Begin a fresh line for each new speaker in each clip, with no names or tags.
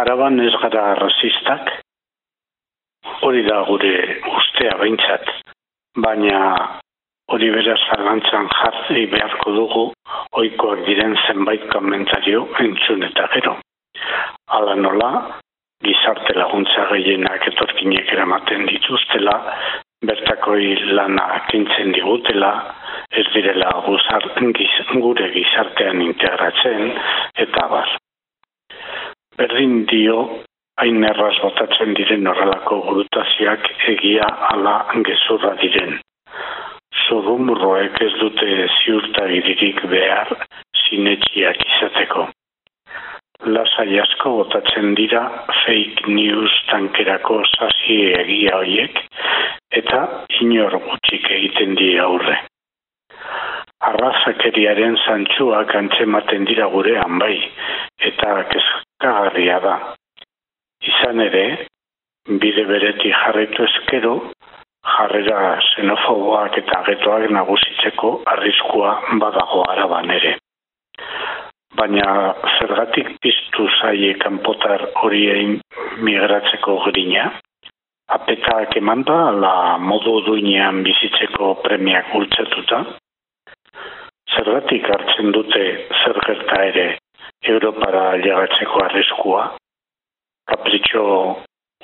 araban ez gara rasistak, hori da gure ustea behintzat, baina hori beraz zalantzan jartzei beharko dugu oikoak diren zenbait komentario entzun eta gero. Hala nola, gizarte laguntza gehienak etorkinek eramaten dituztela, bertakoi lana kintzen digutela, ez direla guzar, giz, gure gizartean integratzen, eta Berdin dio, hain erraz botatzen diren horrelako gurutaziak egia ala gezurra diren. Zurumurroek ez dute ziurtagiririk behar sinetxiak izateko lasai asko botatzen dira fake news tankerako sasi egia hoiek eta inor gutxik egiten di aurre. Arrazakeriaren zantxuak antzematen dira gurean bai eta kezkagarria da. Izan ere, bide bereti jarretu ezkero, jarrera xenofoboak eta getoak nagusitzeko arriskua badago araban ere baina zergatik piztu zaie kanpotar horien migratzeko grina? Apetak eman da, la modu duinean bizitzeko premiak ultzatuta? Zergatik hartzen dute zer gerta ere Europara llegatzeko arriskua? Kapritxo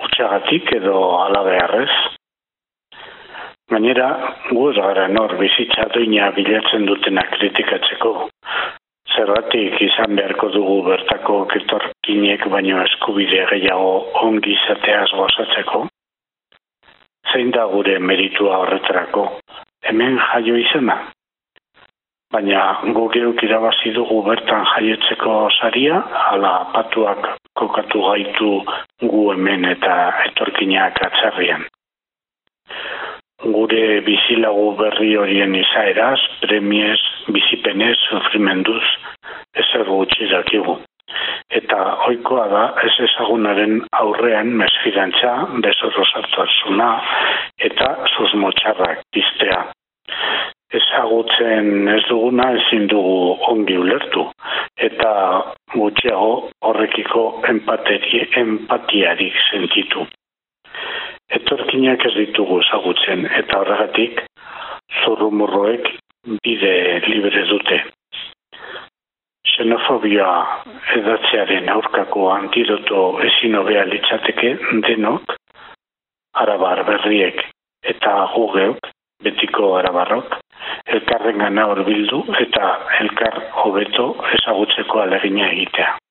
utxagatik edo alabearrez? Gainera, gu ez gara nor bizitza duina bilatzen dutena kritikatzeko, zerratik izan beharko dugu bertako ketorkinek baino eskubide gehiago ongi izateaz gozatzeko? Zein da gure meritua horretarako? Hemen jaio izena? Baina gugeuk irabazi dugu bertan jaietzeko saria, ala patuak kokatu gaitu gu hemen eta etorkinak atzerrian gure bizilagu berri horien izaeraz, premies, bizipenez, sufrimenduz, ezer gutxi dakigu. Eta oikoa da, ez ezagunaren aurrean mesfidantza, bezorro sartuazuna, eta susmotxarrak. Ezagutzen ez duguna ezin dugu ongi ulertu, eta gutxiago horrekiko empatiarik sentitu etorkinak ez ditugu ezagutzen eta horregatik zurrumurroek bide libre dute. Xenofobia edatzearen aurkako antidoto ezin hobea litzateke denok arabar berriek eta gugeok betiko arabarrok elkarren gana horbildu eta elkar hobeto ezagutzeko alegina egitea.